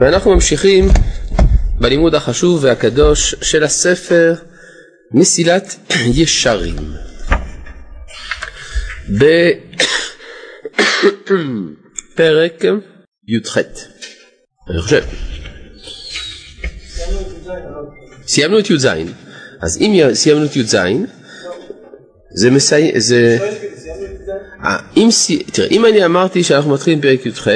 ואנחנו ממשיכים בלימוד החשוב והקדוש של הספר מסילת ישרים. בפרק י"ח, אני חושב. סיימנו את י"ז, אז אם סיימנו את י"ז, זה מסיים, זה... אה, אם, תראה, אם אני אמרתי שאנחנו מתחילים פרק י"ח,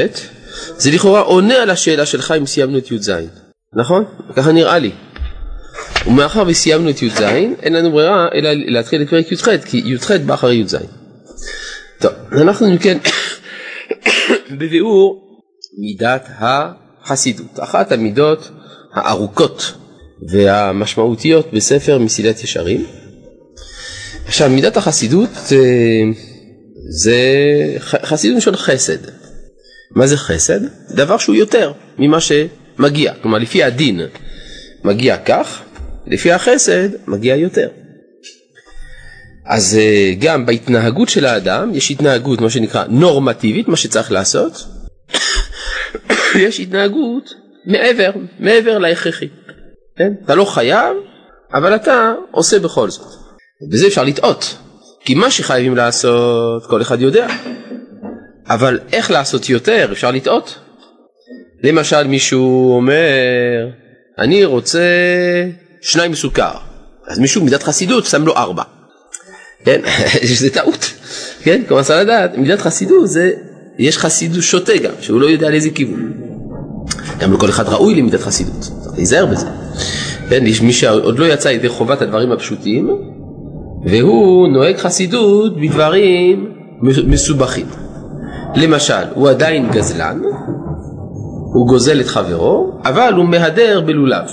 זה לכאורה עונה על השאלה שלך אם סיימנו את י"ז, נכון? ככה נראה לי. ומאחר וסיימנו את י"ז, אין לנו ברירה אלא להתחיל את פרק י"ח, כי י"ח בא אחרי י"ז. טוב, אנחנו אם כן בביאור מידת החסידות, אחת המידות הארוכות והמשמעותיות בספר מסילת ישרים. עכשיו מידת החסידות אה, זה חסידות של חסד. מה זה חסד? דבר שהוא יותר ממה שמגיע, כלומר לפי הדין מגיע כך, לפי החסד מגיע יותר. אז אה, גם בהתנהגות של האדם יש התנהגות מה שנקרא נורמטיבית, מה שצריך לעשות, יש התנהגות מעבר, מעבר להכרחי. כן? אתה לא חייב, אבל אתה עושה בכל זאת. בזה אפשר לטעות, כי מה שחייבים לעשות כל אחד יודע, אבל איך לעשות יותר אפשר לטעות. למשל מישהו אומר, אני רוצה שניים סוכר, אז מישהו מידת חסידות שם לו ארבע. כן, זה טעות, כן, כלומר צריך לדעת, מידת חסידות זה, יש חסידות שוטה גם, שהוא לא יודע לאיזה כיוון. גם לא כל אחד ראוי למידת חסידות, צריך להיזהר בזה. כן, יש מי שעוד לא יצא ידי חובת הדברים הפשוטים, והוא נוהג חסידות בדברים מסובכים. למשל, הוא עדיין גזלן, הוא גוזל את חברו, אבל הוא מהדר בלולב.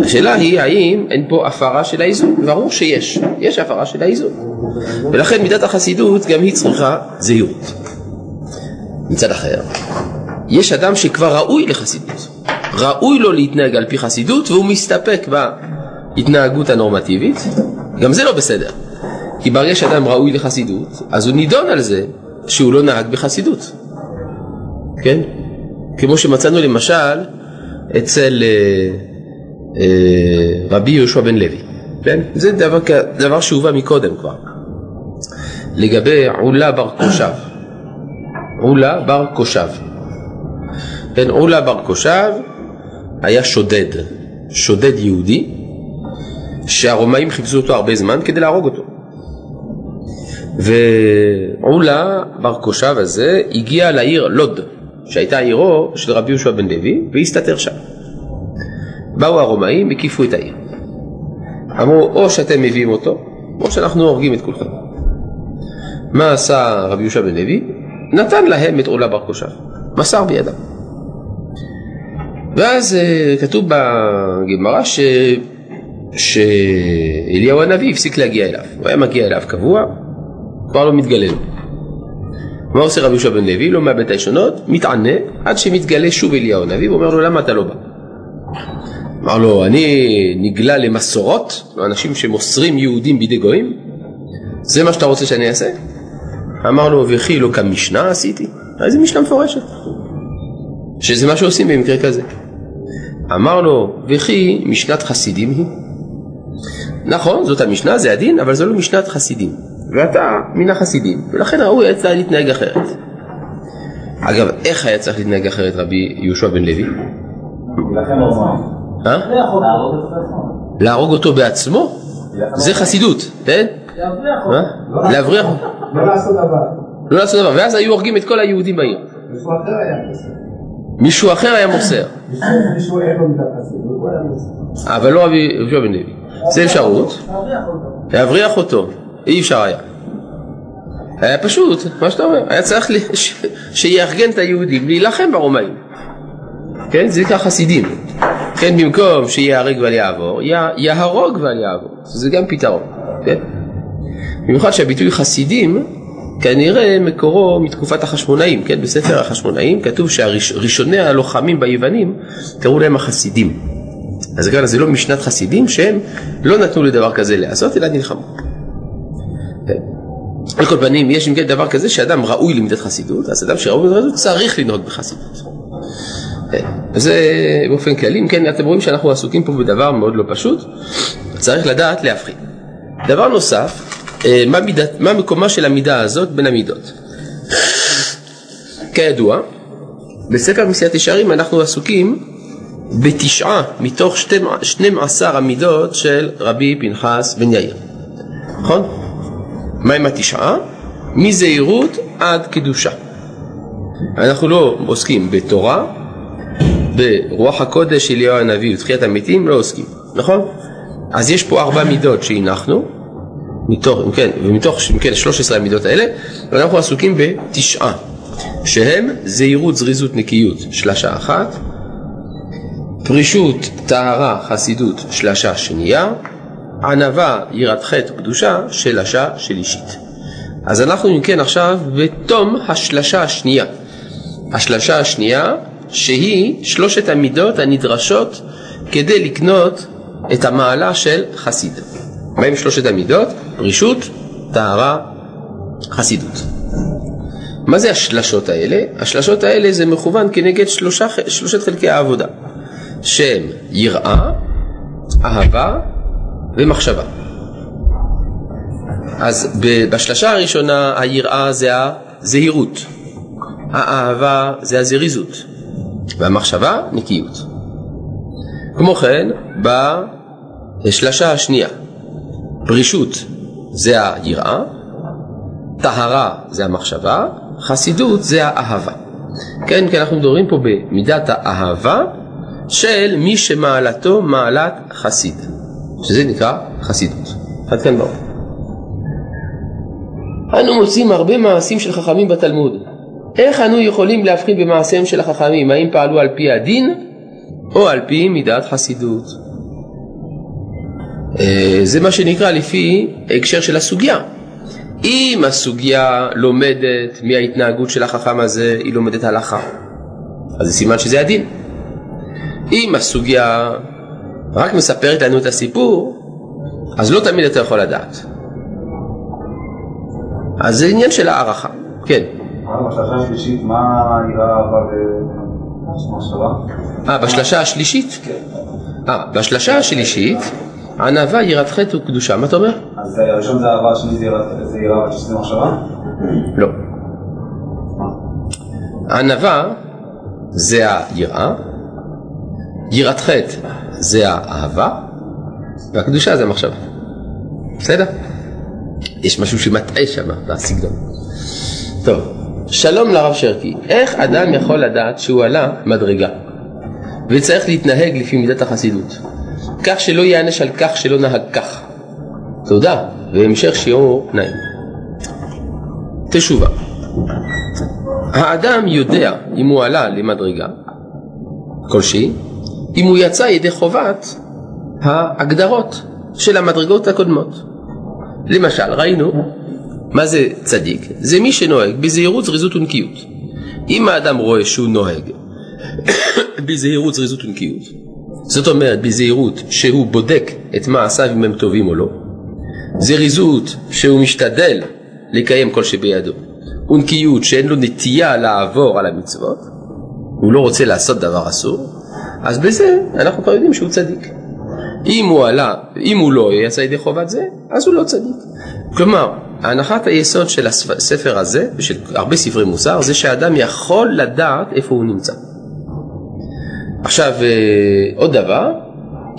השאלה היא האם אין פה הפרה של האיזון, ברור שיש, יש הפרה של האיזון. ולכן מידת החסידות גם היא צריכה זהירות. מצד אחר, יש אדם שכבר ראוי לחסידות, ראוי לו להתנהג על פי חסידות והוא מסתפק בהתנהגות הנורמטיבית, גם זה לא בסדר. כי ברגע שאדם ראוי לחסידות, אז הוא נידון על זה שהוא לא נהג בחסידות. כן? כמו שמצאנו למשל אצל אה, אה, רבי יהושע בן לוי. כן? זה דבר, דבר שהובא מקודם כבר. לגבי עולה בר קושב. עולה בר קושב. כן, עולה בר קושב היה שודד, שודד יהודי, שהרומאים חיפשו אותו הרבה זמן כדי להרוג אותו. ועולה בר קושב הזה הגיע לעיר לוד, שהייתה עירו של רבי יהושע בן לוי, והסתתר שם. באו הרומאים, הקיפו את העיר. אמרו, או שאתם מביאים אותו, או שאנחנו הורגים את כולכם. מה עשה רבי יהושע בן לוי? נתן להם את עולה בר קושב, מסר בידם. ואז אה, כתוב בגמרא ש... שאליהו הנביא הפסיק להגיע אליו. הוא היה מגיע אליו קבוע, כבר לא מתגלה לו. מה עושה רבי יהושע בן לוי? לא מאבד את הישונות, מתענה, עד שמתגלה שוב אליהו הנביא, ואומר לו למה אתה לא בא? אמר לו, אני נגלה למסורות, אנשים שמוסרים יהודים בידי גויים? זה מה שאתה רוצה שאני אעשה? אמר לו, וכי לא כמשנה עשיתי? איזה משנה מפורשת. שזה מה שעושים במקרה כזה. אמר לו, וכי משנת חסידים היא? נכון, זאת המשנה, זה הדין, אבל זו לא משנת חסידים. ואתה מן החסידים, ולכן ראוי היה צריך להתנהג אחרת. אגב, איך היה צריך להתנהג אחרת רבי יהושע בן לוי? אה? להרוג אותו בעצמו? זה חסידות, כן? להבריח אותו. לא לעשות דבר. לא לעשות דבר, ואז היו הורגים את כל היהודים בעיר. מישהו אחר היה מוסר. אבל לא רבי יהושע בן לוי. זה אפשרות. להבריח אותו. אי אפשר היה. היה פשוט, מה שאתה אומר, היה צריך שיארגן את היהודים להילחם ברומאים. כן, זה נקרא חסידים. כן, במקום שיהרג ואל יעבור, יהרוג ואל יעבור. זה גם פתרון, כן? במיוחד שהביטוי חסידים כנראה מקורו מתקופת החשמונאים, כן? בספר החשמונאים כתוב שהראשוני הלוחמים ביוונים קראו להם החסידים. אז זה לא משנת חסידים שהם לא נתנו לדבר כזה לעשות אלא נלחמו. כן. על כל פנים, יש אם כן דבר כזה שאדם ראוי למידת חסידות, אז אדם שראוי למידת חסידות צריך לנהוג בחסידות. זה באופן כללי, אם כן אתם רואים שאנחנו עסוקים פה בדבר מאוד לא פשוט, צריך לדעת להבחין. דבר נוסף, אה, מה, מידת, מה מקומה של המידה הזאת בין המידות? כידוע, בספר מסיעת ישרים אנחנו עסוקים בתשעה מתוך שנים עשר המידות של רבי פנחס בן יאיר, נכון? מה עם התשעה? מזהירות עד קדושה. אנחנו לא עוסקים בתורה, ברוח הקודש של אליהו הנביא ותחיית המתים לא עוסקים, נכון? אז יש פה ארבע מידות שהנחנו, מתוך, כן, ומתוך כן, 13 המידות האלה, ואנחנו עסוקים בתשעה, שהם זהירות, זריזות, נקיות, שלשה אחת, פרישות, טהרה, חסידות, שלשה שנייה, ענווה, יראת חטא וקדושה, שלשה שלישית. אז אנחנו אם כן עכשיו בתום השלשה השנייה. השלשה השנייה שהיא שלושת המידות הנדרשות כדי לקנות את המעלה של חסיד. מה עם שלושת המידות? פרישות, טהרה, חסידות. מה זה השלשות האלה? השלשות האלה זה מכוון כנגד שלושה, שלושת חלקי העבודה שהם יראה, אהבה ומחשבה. אז בשלשה הראשונה היראה זה הזהירות, האהבה זה הזריזות והמחשבה נקיות. כמו כן בשלשה השנייה פרישות זה היראה, טהרה זה המחשבה, חסידות זה האהבה. כן, כי אנחנו מדברים פה במידת האהבה של מי שמעלתו מעלת חסיד, שזה נקרא חסידות. עד כאן ברור. אנו מוצאים הרבה מעשים של חכמים בתלמוד. איך אנו יכולים להבחין במעשיהם של החכמים, האם פעלו על פי הדין או על פי מידת חסידות? אה, זה מה שנקרא לפי הקשר של הסוגיה. אם הסוגיה לומדת מההתנהגות של החכם הזה, היא לומדת הלכה, אז זה סימן שזה הדין. אם הסוגיה רק מספרת לנו את הסיפור, אז לא תמיד אתה יכול לדעת. אז זה עניין של הערכה, כן. אה, בשלשה השלישית? כן. אה, בשלשה השלישית, ענווה, יראת חטא וקדושה. מה אתה אומר? אז הראשון זה אהבה, השני זה יראה והשני מחשבה? לא. ענווה זה היראה, יראת חטא זה האהבה, והקדושה זה המחשבה. בסדר? יש משהו שמטעה שם בסגנון. טוב, שלום לרב שרקי, איך אדם יכול לדעת שהוא עלה מדרגה וצריך להתנהג לפי מידת החסידות, כך שלא ייענש על כך שלא נהג כך? תודה, והמשך שיעור נעים. תשובה האדם יודע אם הוא עלה למדרגה כלשהי, אם הוא יצא ידי חובת ההגדרות של המדרגות הקודמות. למשל, ראינו מה זה צדיק? זה מי שנוהג בזהירות, זריזות ונקיות. אם האדם רואה שהוא נוהג בזהירות, זריזות ונקיות, זאת אומרת בזהירות שהוא בודק את מעשיו אם הם טובים או לא, זריזות שהוא משתדל לקיים כל שבידו, ונקיות שאין לו נטייה לעבור על המצוות, הוא לא רוצה לעשות דבר אסור, אז בזה אנחנו כבר יודעים שהוא צדיק. אם הוא עלה, אם הוא לא יצא ידי חובת זה, אז הוא לא צדיק. כלומר, הנחת היסוד של הספר הזה, ושל הרבה ספרי מוסר, זה שאדם יכול לדעת איפה הוא נמצא. עכשיו, אה, עוד דבר,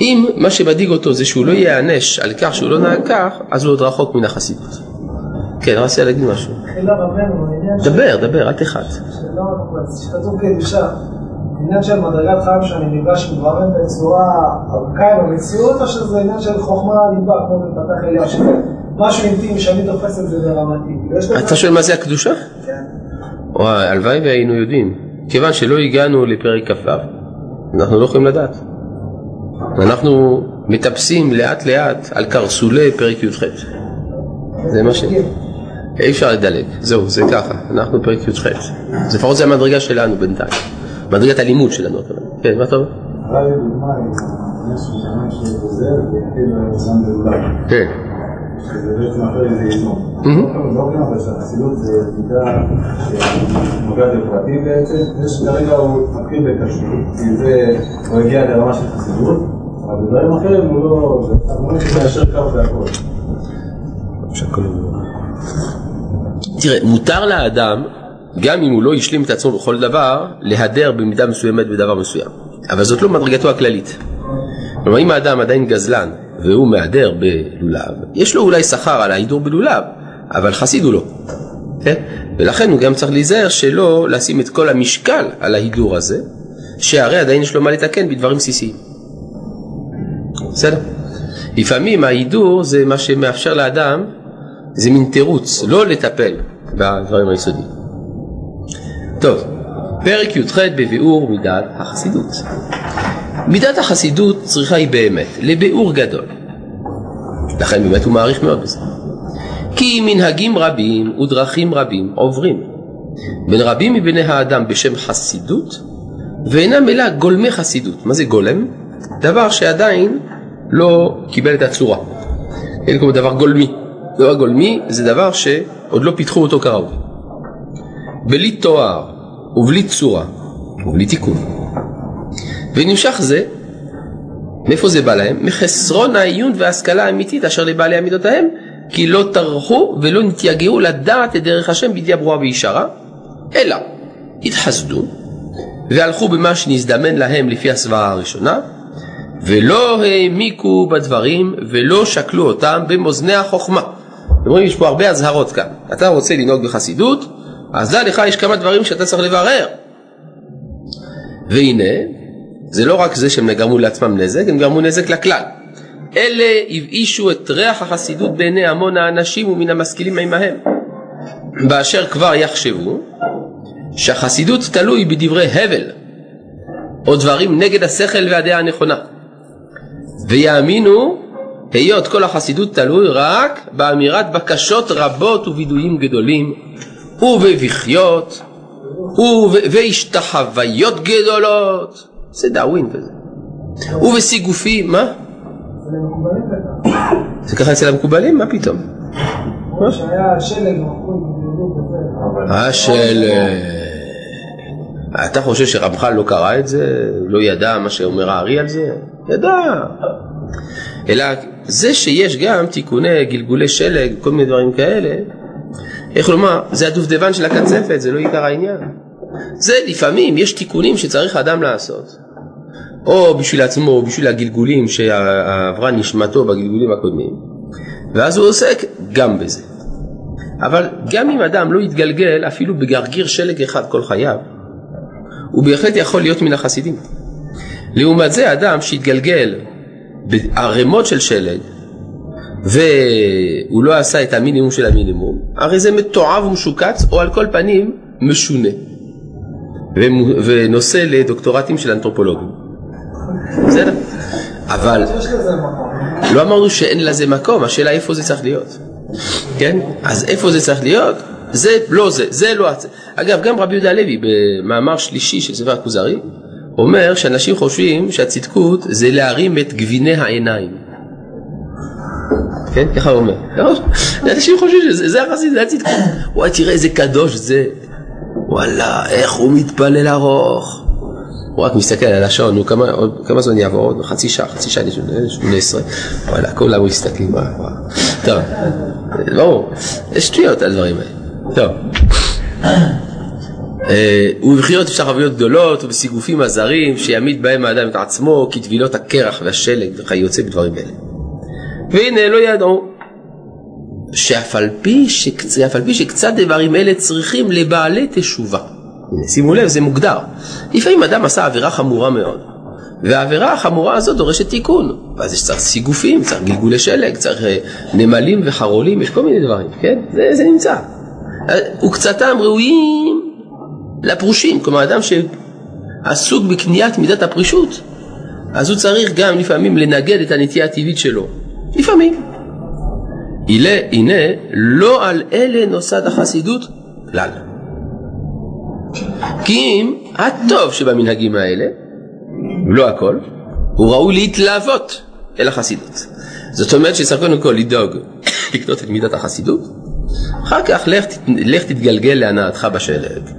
אם מה שמדאיג אותו זה שהוא לא ייענש על כך שהוא לא נהג כך, אז הוא עוד רחוק מן החסידות. כן, רצית להגיד משהו. דבר, דבר, אל תחת. שכתוב קדושה, עניין של מדרגת חיים שאני נפגש עם דברים בצורה ארוכה עם המציאות, או שזה עניין של חוכמה ליבה, כמו בפתח אליהו, שזה משהו אינטימי שאני תופס את זה ברמתי. אתה שואל מה זה הקדושה? כן. וואי, הלוואי והיינו יודעים. כיוון שלא הגענו לפרק כ"ו, אנחנו לא יכולים לדעת. אנחנו מטפסים לאט לאט על קרסולי פרק י"ח. זה מה ש... אי אפשר לדלג, זהו, זה ככה, אנחנו פרק י"ח. לפחות זה המדרגה שלנו בינתיים. מדרגת הלימוד שלנו. כן, מה אתה אומר? כן. שזה בעצם אחר איזה ייזום. מהמם. לא כן, אבל שהחסידות זה מידה שנוגעת לפרטים בעצם, זה שכרגע הוא מתחיל בכשרות, כי זה, הוא הגיע לרמה של חסידות, אבל בדברים אחרים הוא לא, רואים שזה מיישר קו והכל. תראה, מותר לאדם, גם אם הוא לא השלים את עצמו בכל דבר, להדר במידה מסוימת בדבר מסוים. אבל זאת לא מדרגתו הכללית. כלומר, אם האדם עדיין גזלן והוא מהדר בלולב, יש לו אולי שכר על ההידור בלולב, אבל חסיד הוא לא. כן? ולכן הוא גם צריך להיזהר שלא לשים את כל המשקל על ההידור הזה, שהרי עדיין יש לו מה לתקן בדברים בסיסיים. בסדר? לפעמים ההידור זה מה שמאפשר לאדם, זה מין תירוץ, לא לטפל בדברים היסודיים. טוב, פרק י"ח בביאור מידת החסידות. מידת החסידות צריכה היא באמת לביאור גדול. לכן באמת הוא מעריך מאוד בזה. כי מנהגים רבים ודרכים רבים עוברים בין רבים מבני האדם בשם חסידות ואינם אלא גולמי חסידות. מה זה גולם? דבר שעדיין לא קיבל את הצורה. אין כמו דבר גולמי. דבר גולמי זה דבר שעוד לא פיתחו אותו כראוי. בלי תואר ובלי צורה ובלי תיקון. ונמשך זה, מאיפה זה בא להם? מחסרון העיון וההשכלה האמיתית אשר לבעלי המידות ההם, כי לא טרחו ולא נתייגעו לדעת את דרך השם בידיעה ברורה וישרה, אלא התחסדו והלכו במה שנזדמן להם לפי הסברה הראשונה, ולא העמיקו בדברים ולא שקלו אותם במאזני החוכמה. אתם רואים, יש פה הרבה אזהרות כאן. אתה רוצה לנהוג בחסידות, אז דע לך, יש כמה דברים שאתה צריך לברר. והנה, זה לא רק זה שהם גרמו לעצמם נזק, הם גרמו נזק לכלל. אלה הבאישו את ריח החסידות בעיני המון האנשים ומן המשכילים עמהם, באשר כבר יחשבו שהחסידות תלוי בדברי הבל, או דברים נגד השכל והדעה הנכונה, ויאמינו היות כל החסידות תלוי רק באמירת בקשות רבות ובידויים גדולים, ובבכיות, וב- והשתחוויות גדולות, זה דאווין כזה, ובסיגופים, מה? זה ככה אצל המקובלים? מה פתאום? כמו שהיה שלג, מחול, בדיוק וזה. השל... אתה חושב שרמח"ל לא קרא את זה? לא ידע מה שאומר הארי על זה? ידע. אלא זה שיש גם תיקוני גלגולי שלג, כל מיני דברים כאלה, איך לומר, זה הדובדבן של הקצפת, זה לא עיקר העניין. זה לפעמים, יש תיקונים שצריך האדם לעשות. או בשביל עצמו, או בשביל הגלגולים שעברה נשמתו בגלגולים הקודמים, ואז הוא עוסק גם בזה. אבל גם אם אדם לא יתגלגל אפילו בגרגיר שלג אחד כל חייו, הוא בהחלט יכול להיות מן החסידים. לעומת זה אדם שהתגלגל בערימות של שלג והוא לא עשה את המינימום של המינימום, הרי זה מתועב ומשוקץ או על כל פנים משונה ונושא לדוקטורטים של אנתרופולוגים. בסדר? אבל. לא אמרנו שאין לזה מקום, השאלה איפה זה צריך להיות. כן? אז איפה זה צריך להיות? זה לא זה, זה לא. אגב, גם רבי יהודה הלוי במאמר שלישי של ספר הכוזרי, אומר שאנשים חושבים שהצדקות זה להרים את גביני העיניים. כן? ככה הוא אומר. לא, אנשים חושבים שזה זה החסיד, זה הצדקות. וואי, תראה איזה קדוש זה. וואלה, איך הוא מתפלל ארוך. הוא רק מסתכל על השעון, נו, כמה, עוד, כמה זמן יעבור? עוד חצי שעה, חצי שעה, שמונה עשרה. וואלה, כולם מסתכלים. טוב, ברור, יש שטויות על הדברים האלה. טוב. אה, ובבחיות שחביות גדולות ובסיגופים הזרים שיעמיד בהם האדם את עצמו כטבילות הקרח והשלג וכיוצא בדברים אלה. והנה לא ידעו שאף על פי, שקצ... על פי שקצת דברים אלה צריכים לבעלי תשובה. הנה, שימו לב, זה מוגדר. לפעמים אדם עשה עבירה חמורה מאוד, והעבירה החמורה הזאת דורשת תיקון. ואז יש צריך סיגופים, צריך גלגולי שלג, צריך אה, נמלים וחרולים, יש כל מיני דברים, כן? זה, זה נמצא. אה, וקצתם ראויים לפרושים, כלומר אדם שעסוק בקניית מידת הפרישות, אז הוא צריך גם לפעמים לנגד את הנטייה הטבעית שלו. לפעמים. הנה, הנה, לא על אלה נוסד החסידות כלל. כי אם הטוב שבמנהגים האלה, לא הכל, הוא ראוי להתלוות אל החסידות. זאת אומרת שצריך קודם כל לדאוג לקנות את מידת החסידות, אחר כך לך, לך תתגלגל להנאתך בשלג.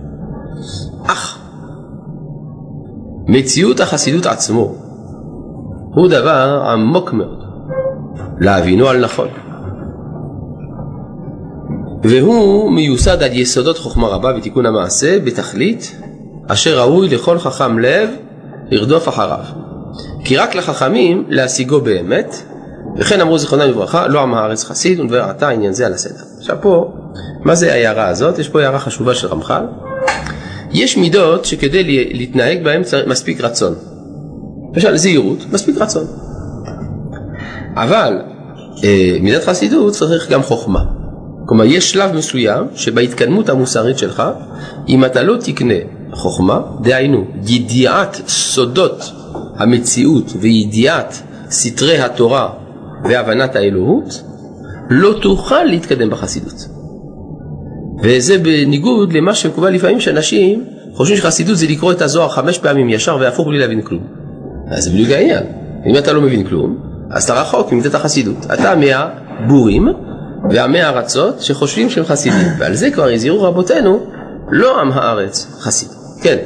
אך מציאות החסידות עצמו הוא דבר עמוק מאוד להבינו על נכון. והוא מיוסד על יסודות חוכמה רבה ותיקון המעשה בתכלית אשר ראוי לכל חכם לב לרדוף אחריו. כי רק לחכמים להשיגו באמת, וכן אמרו זיכרונם לברכה, לא עם הארץ חסיד ונדבר עתה עניין זה על הסדר. עכשיו פה, מה זה ההערה הזאת? יש פה הערה חשובה של רמח"ל. יש מידות שכדי לה- להתנהג בהן מספיק רצון. למשל זהירות, מספיק רצון. אבל אה, מידת חסידות צריך גם חוכמה. כלומר, יש שלב מסוים שבהתקדמות המוסרית שלך, אם אתה לא תקנה חוכמה, דהיינו, ידיעת סודות המציאות וידיעת סתרי התורה והבנת האלוהות, לא תוכל להתקדם בחסידות. וזה בניגוד למה שמקובל לפעמים שאנשים חושבים שחסידות זה לקרוא את הזוהר חמש פעמים ישר והפוך בלי להבין כלום. אז זה בדיוק העניין. אם אתה לא מבין כלום, אז אתה רחוק ממידת החסידות. אתה מהבורים והמי ארצות שחושבים שהם חסידים, ועל זה כבר הזהירו רבותינו, לא עם הארץ חסיד. כן,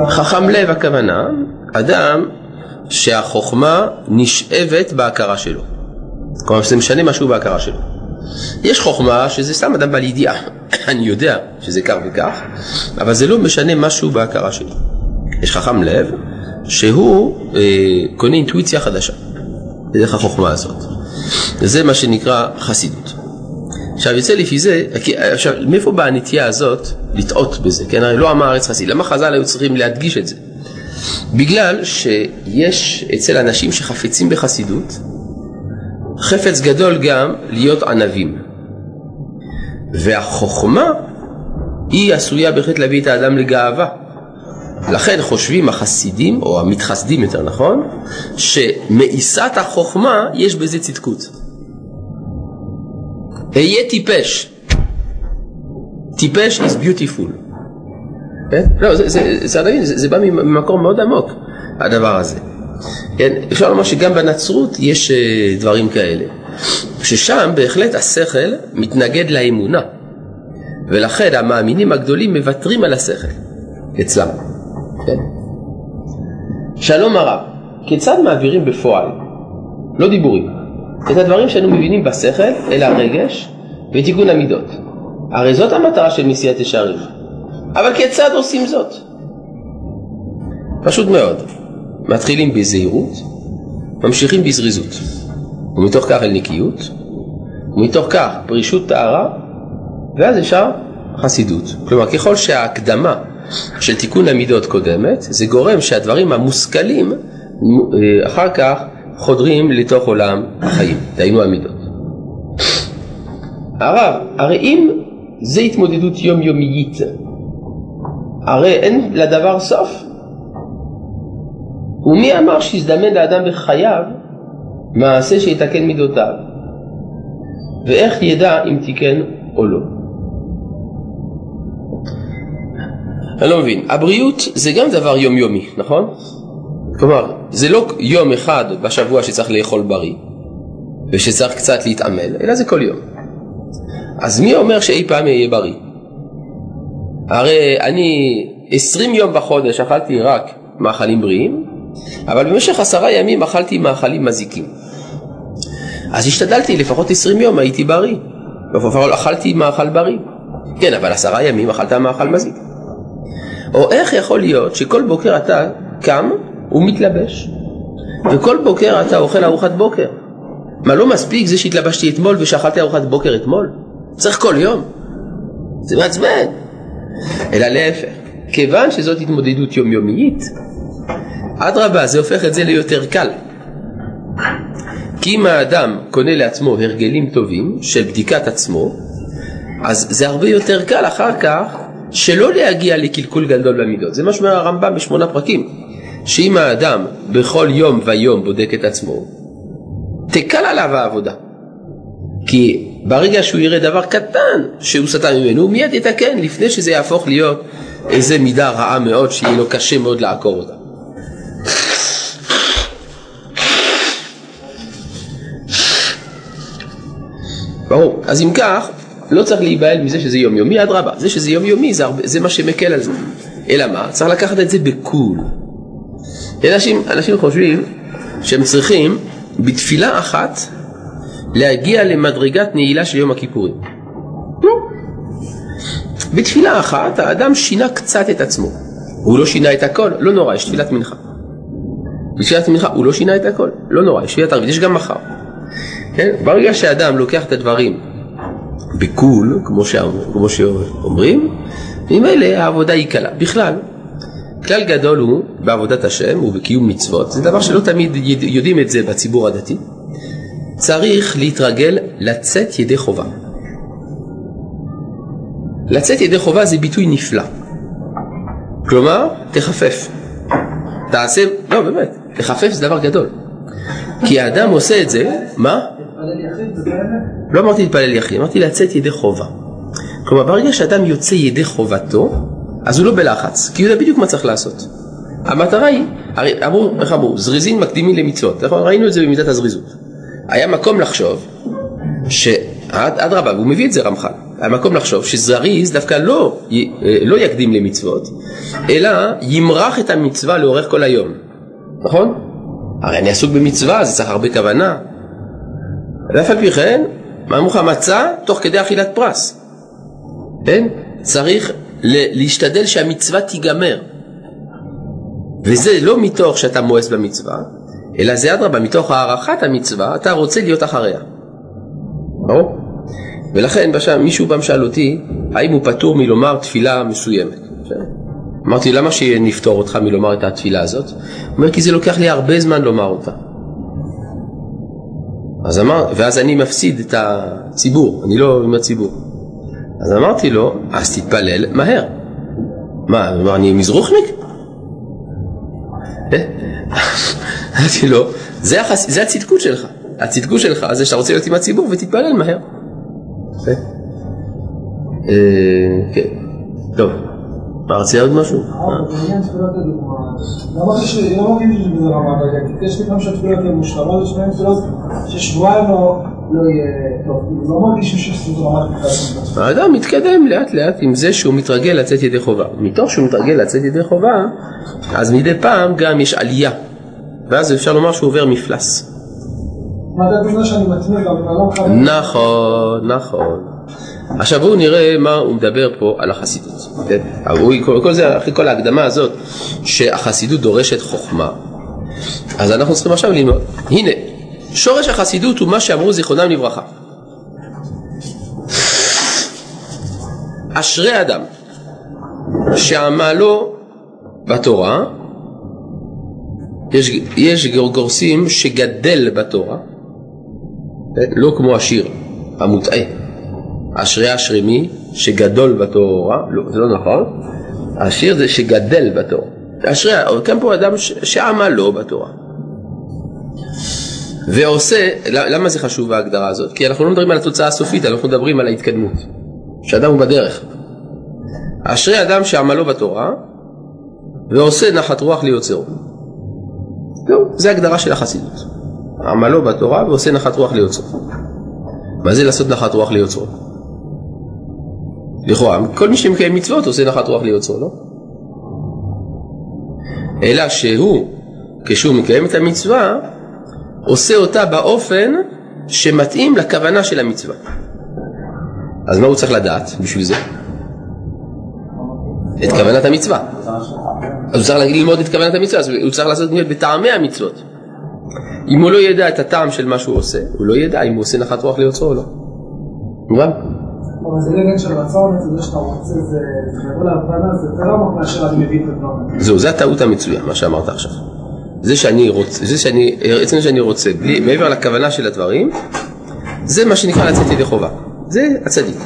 אה, אה. חכם לב הכוונה, אדם שהחוכמה נשאבת בהכרה שלו. כלומר שזה משנה משהו בהכרה שלו. יש חוכמה שזה סתם אדם בעל ידיעה, אני יודע שזה כך וכך, אבל זה לא משנה משהו בהכרה שלו. יש חכם לב שהוא אה, קונה אינטואיציה חדשה, בדרך החוכמה הזאת. זה מה שנקרא חסידות. עכשיו יוצא לפי זה, עכשיו מאיפה באה הנטייה הזאת לטעות בזה, כן? הרי לא עם הארץ חסיד, למה חז"ל היו צריכים להדגיש את זה? בגלל שיש אצל אנשים שחפצים בחסידות, חפץ גדול גם להיות ענבים. והחוכמה היא עשויה בהחלט להביא את האדם לגאווה. לכן חושבים החסידים, או המתחסדים יותר נכון, שמאיסת החוכמה יש בזה צדקות. אהיה טיפש. טיפש is beautiful. כן? לא, זה, זה, זה, זה, זה, בא ממקום מאוד עמוק, הדבר הזה. כן? אפשר לומר שגם בנצרות יש אה, דברים כאלה, ששם בהחלט השכל מתנגד לאמונה, ולכן המאמינים הגדולים מוותרים על השכל אצלם. כן? שלום הרב, כיצד מעבירים בפועל, לא דיבורים, את הדברים שאנו מבינים בשכל אל הרגש ותיקון המידות? הרי זאת המטרה של מסיעת ישרים. אבל כיצד עושים זאת? פשוט מאוד. מתחילים בזהירות, ממשיכים בזריזות, ומתוך כך אל נקיות, ומתוך כך פרישות טהרה, ואז אפשר חסידות. כלומר, ככל שההקדמה של תיקון המידות קודמת, זה גורם שהדברים המושכלים אה, אחר כך חודרים לתוך עולם החיים, דהיינו המידות. הרב, הרי אם זה התמודדות יומיומית, הרי אין לדבר סוף. ומי אמר שיזדמן לאדם בחייו מעשה שיתקן מידותיו? ואיך ידע אם תיקן או לא? אני לא מבין, הבריאות זה גם דבר יומיומי, נכון? כלומר, זה לא יום אחד בשבוע שצריך לאכול בריא ושצריך קצת להתעמל, אלא זה כל יום. אז מי אומר שאי פעם יהיה בריא? הרי אני עשרים יום בחודש אכלתי רק מאכלים בריאים, אבל במשך עשרה ימים אכלתי מאכלים מזיקים. אז השתדלתי, לפחות עשרים יום הייתי בריא. לפחות אכלתי מאכל בריא. כן, אבל עשרה ימים אכלת מאכל מזיק. או איך יכול להיות שכל בוקר אתה קם ומתלבש, וכל בוקר אתה אוכל ארוחת בוקר? מה, לא מספיק זה שהתלבשתי אתמול ושאכלתי ארוחת בוקר אתמול? צריך כל יום. זה מעצבן. אלא להפך, כיוון שזאת התמודדות יומיומית, אדרבה, זה הופך את זה ליותר קל. כי אם האדם קונה לעצמו הרגלים טובים של בדיקת עצמו, אז זה הרבה יותר קל אחר כך שלא להגיע לקלקול גדול במידות. זה מה שאומר הרמב"ם בשמונה פרקים, שאם האדם בכל יום ויום בודק את עצמו, תקל עליו העבודה. כי ברגע שהוא יראה דבר קטן שהוא סטה ממנו, הוא מיד יתקן לפני שזה יהפוך להיות איזה מידה רעה מאוד שיהיה לו קשה מאוד לעקור אותה. ברור. אז אם כך, לא צריך להיבהל מזה שזה יומיומי, אדרבה, זה שזה יומיומי זה, הרבה, זה מה שמקל על זה. אלא מה? צריך לקחת את זה בקול. אנשים, אנשים חושבים שהם צריכים בתפילה אחת להגיע למדרגת נעילה של יום הכיפורים. בתפילה אחת האדם שינה קצת את עצמו. הוא לא שינה את הכל, לא נורא, יש תפילת מנחה. בתפילת מנחה הוא לא שינה את הכל, לא נורא, יש תפילת ערבית, יש גם מחר. כן? ברגע שאדם לוקח את הדברים בקול, כמו, שאומר, כמו שאומרים, ממילא העבודה היא קלה. בכלל, כלל גדול הוא בעבודת השם ובקיום מצוות, זה דבר שלא תמיד יודעים את זה בציבור הדתי. צריך להתרגל לצאת ידי חובה. לצאת ידי חובה זה ביטוי נפלא. כלומר, תחפף. תעשה, לא באמת, תחפף זה דבר גדול. כי האדם עושה את זה, מה? לא אמרתי להתפלל יחיד, אמרתי לצאת ידי חובה. כלומר, ברגע שאדם יוצא ידי חובתו, אז הוא לא בלחץ, כי הוא יודע בדיוק מה צריך לעשות. המטרה היא, הרי אמרו, איך אמרו, זריזין מקדימים למצוות, נכון? ראינו את זה במידת הזריזות. היה מקום לחשוב, שאדרבה, והוא מביא את זה רמח"ל, היה מקום לחשוב שזריז דווקא לא, לא יקדים למצוות, אלא ימרח את המצווה לאורך כל היום, נכון? הרי אני עסוק במצווה, זה צריך הרבה כוונה. ואף על פי כן, אמרו לך, מצה תוך כדי אכילת פרס. כן? צריך להשתדל שהמצווה תיגמר. וזה לא מתוך שאתה מואס במצווה, אלא זה אדרבה, מתוך הערכת המצווה, אתה רוצה להיות אחריה. ברור? ולכן מישהו פעם שאל אותי, האם הוא פטור מלומר תפילה מסוימת. אמרתי, למה שנפטור אותך מלומר את התפילה הזאת? הוא אומר, כי זה לוקח לי הרבה זמן לומר אותה. אז אמר, ואז אני מפסיד את הציבור, אני לא עם הציבור. אז אמרתי לו, אז תתפלל מהר. מה, הוא אמר, אני מזרוחניק? אה? אמרתי לו, זה, החס... זה הצדקות שלך. הצדקות שלך זה שאתה רוצה להיות עם הציבור ותתפלל מהר. אה, אה, כן, טוב. רצית עוד משהו? בעניין תפילת הדוגמה, לא מרגיש שזה רמה בדקת, יש לי גם שהתפילות הן מושלמות, יש להם תפילות ששבועיים לא יהיה טוב, לא מרגישים שזה רמת תפילת האדם מתקדם לאט לאט עם זה שהוא מתרגל לצאת ידי חובה. מתוך שהוא מתרגל לצאת ידי חובה, אז מדי פעם גם יש עלייה, ואז אפשר לומר שהוא עובר מפלס. נכון, נכון. עכשיו בואו נראה מה הוא מדבר פה על החסידות. כן? אחרי כל ההקדמה הזאת, שהחסידות דורשת חוכמה, אז אנחנו צריכים עכשיו ללמוד. הנה, שורש החסידות הוא מה שאמרו זיכרונם לברכה. אשרי אדם שעמלו בתורה, יש, יש גורסים שגדל בתורה? לא כמו השיר המוטעה. אשרי אשרי מי שגדול בתורה, לא, זה לא נכון, השיר זה שגדל בתורה. אשרי, כאן פה אדם שעמלו בתורה. ועושה, למה זה חשוב ההגדרה הזאת? כי אנחנו לא מדברים על התוצאה הסופית, אנחנו מדברים על ההתקדמות. שאדם הוא בדרך. אשרי אדם שעמלו בתורה ועושה נחת רוח ליוצרו. זהו, זה הגדרה של החסידות. עמלו בתורה ועושה נחת רוח ליוצרו. מה זה לעשות נחת רוח ליוצרו? לכאורה, כל מי שמקיים מצוות עושה נחת רוח ליוצרו, לא? אלא שהוא, כשהוא מקיים את המצווה, עושה אותה באופן שמתאים לכוונה של המצווה. אז מה הוא צריך לדעת בשביל זה? את כוונת המצווה. אז הוא צריך ללמוד את כוונת המצווה, אז הוא צריך לעשות את בטעמי המצוות. אם הוא לא ידע את הטעם של מה שהוא עושה, הוא לא ידע אם הוא עושה נחת רוח ליוצרו או לא. מובן? אבל זה לא עניין של רצון, זה שאתה רוצה, זה יבוא להבנה, זה יותר עמוק מאשר אני מבין את הדברים. זהו, זה הטעות המצויה, מה שאמרת עכשיו. זה שאני רוצה, זה שאני, עצם זה שאני רוצה, בלי, מעבר לכוונה של הדברים, זה מה שנקרא לצאת ידי חובה. זה הצדיק.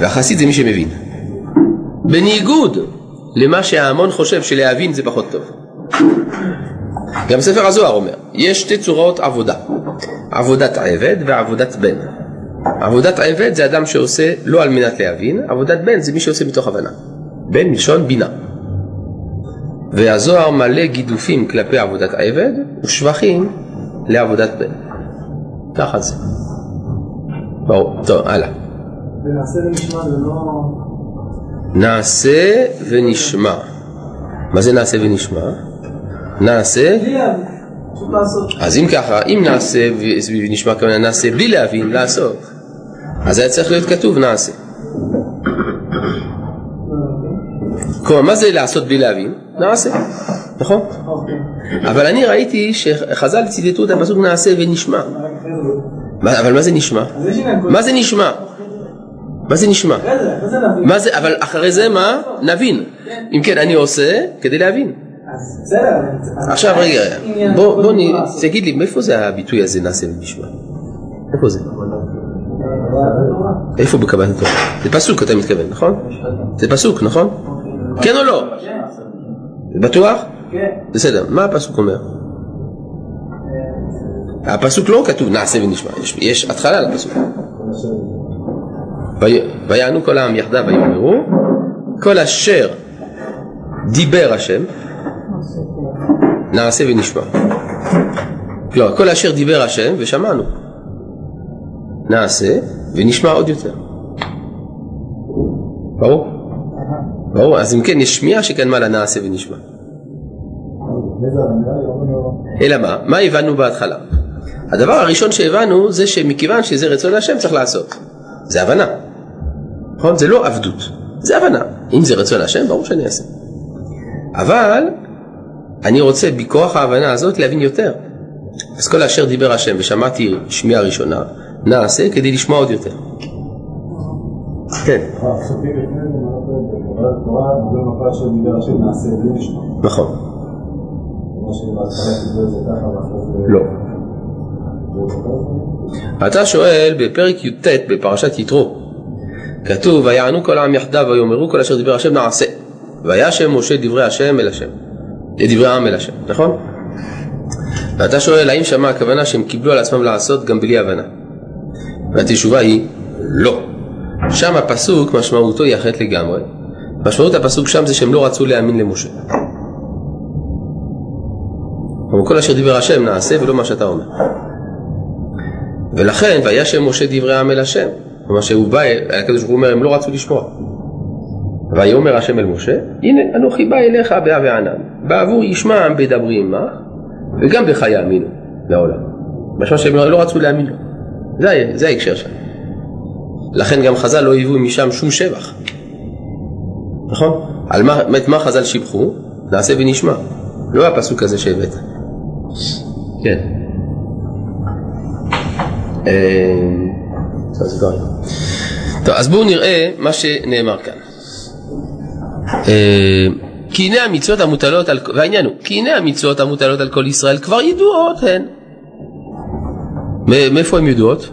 והחסיד זה מי שמבין. בניגוד למה שההמון חושב שלהבין זה פחות טוב. גם ספר הזוהר אומר, יש שתי צורות עבודה, עבודת עבד ועבודת בן. עבודת עבד זה אדם שעושה לא על מנת להבין, עבודת בן זה מי שעושה מתוך הבנה. בן מלשון בינה. והזוהר מלא גידופים כלפי עבודת עבד ושבחים לעבודת בן. ככה זה. ברור, טוב, הלאה. ונעשה ונשמע זה לא... נעשה ונשמע. מה זה נעשה ונשמע? נעשה, אז אם ככה, אם נעשה ונשמע כמובן נעשה בלי להבין, לעשות, אז היה צריך להיות כתוב נעשה. כלומר, מה זה לעשות בלי להבין? נעשה, נכון? אוקיי. אבל אני ראיתי שחז"ל ציטטו את הפסוק נעשה ונשמע. מה- אבל מה זה נשמע? מה זה נשמע? מה זה נשמע? מה זה, אבל אחרי זה מה? נבין. אם כן, אני עושה כדי להבין. בסדר. עכשיו רגע, בוא. תגיד לי, מאיפה זה הביטוי הזה נעשה ונשמע? איפה זה? איפה בקבלת התורה? זה פסוק אתה מתכוון, נכון? זה פסוק, נכון? כן או לא? בטוח? כן. בסדר, מה הפסוק אומר? הפסוק לא כתוב נעשה ונשמע, יש, התחלה לפסוק. "וי- ויענו כל העם יחדיו ויאמרו כל אשר דיבר השם נעשה ונשמע. כלומר, כל אשר דיבר השם ושמענו נעשה ונשמע עוד יותר. ברור? ברור, אז אם כן יש שמיעה שקדמה לנעשה ונשמע. אלא מה? מה הבנו בהתחלה? הדבר הראשון שהבנו זה שמכיוון שזה רצון השם צריך לעשות. זה הבנה. נכון? זה לא עבדות, זה הבנה. אם זה רצון השם, ברור שאני אעשה. אבל אני רוצה בכוח ההבנה הזאת להבין יותר. אז כל אשר דיבר השם ושמעתי שמיעה ראשונה, נעשה כדי לשמוע עוד יותר. כן, בלי לשמוע. נכון. זה... לא. זה- אתה שואל בפרק י"ט בפרשת יתרו, כתוב ויענו כל העם יחדיו ויאמרו כל אשר דיבר השם נעשה וישם משה דברי השם אל השם, דברי העם אל השם, נכון? ואתה שואל האם שמע הכוונה שהם קיבלו על עצמם לעשות גם בלי הבנה? והתשובה היא לא. שם הפסוק משמעותו היא אחרת לגמרי. משמעות הפסוק שם זה שהם לא רצו להאמין למשה. כלומר, כל אשר דיבר השם נעשה ולא מה שאתה אומר. ולכן וישם משה דברי העם אל השם. כלומר שהוא בא, הקדוש ברוך הוא אומר הם לא רצו לשמוע. ויאמר השם אל משה, הנה אנוכי בא אליך באה וענן, בעבור ישמע עם בדברי עמך, וגם בך יאמינו לעולם. משמע שהם לא רצו להאמין לו. זה, זה ההקשר שם. לכן גם חז"ל לא היוו משם שום שבח. נכון? על מה, את מה חז"ל שיבחו? נעשה ונשמע. לא הפסוק הזה שהבאת. כן. אה. טוב, אז בואו נראה מה שנאמר כאן. אה, כי הנה המצוות המוטלות על, והעניין הוא, כי הנה המצוות המוטלות על כל ישראל כבר ידועות הן. מאיפה הן ידועות?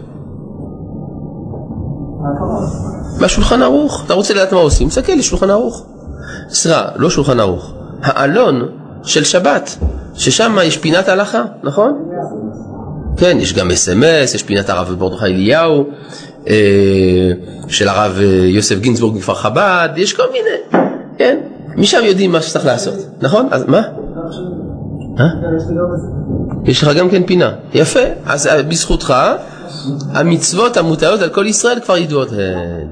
מהשולחן ערוך. אתה רוצה לדעת מה עושים? תסתכל לשולחן ערוך. סליחה, לא שולחן ערוך. העלון של שבת, ששם יש פינת הלכה, נכון? כן, יש גם אס.אם.אס, יש פינת הרב מרדכי אליהו, אה, של הרב אה, יוסף גינזבורג מכפר חב"ד, יש כל מיני, כן? משם יודעים מה שצריך לעשות, נכון? אז מה? אה? יש לך גם כן פינה. יפה. אז אה, בזכותך, המצוות המוטלות על כל ישראל כבר ידועות הן.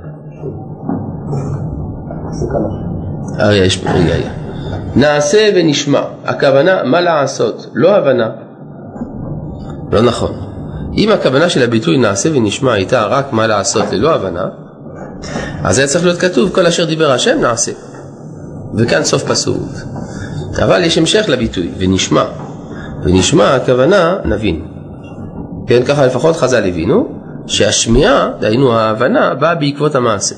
אריה, יש פה, רגע, רגע. נעשה ונשמע. הכוונה, מה לעשות? לא הבנה. לא נכון. אם הכוונה של הביטוי נעשה ונשמע הייתה רק מה לעשות ללא הבנה, אז היה צריך להיות כתוב כל אשר דיבר השם נעשה. וכאן סוף פסוק. אבל יש המשך לביטוי, ונשמע. ונשמע הכוונה נבין. כן, ככה לפחות חז"ל הבינו, שהשמיעה, דהיינו ההבנה, באה בעקבות המעשה.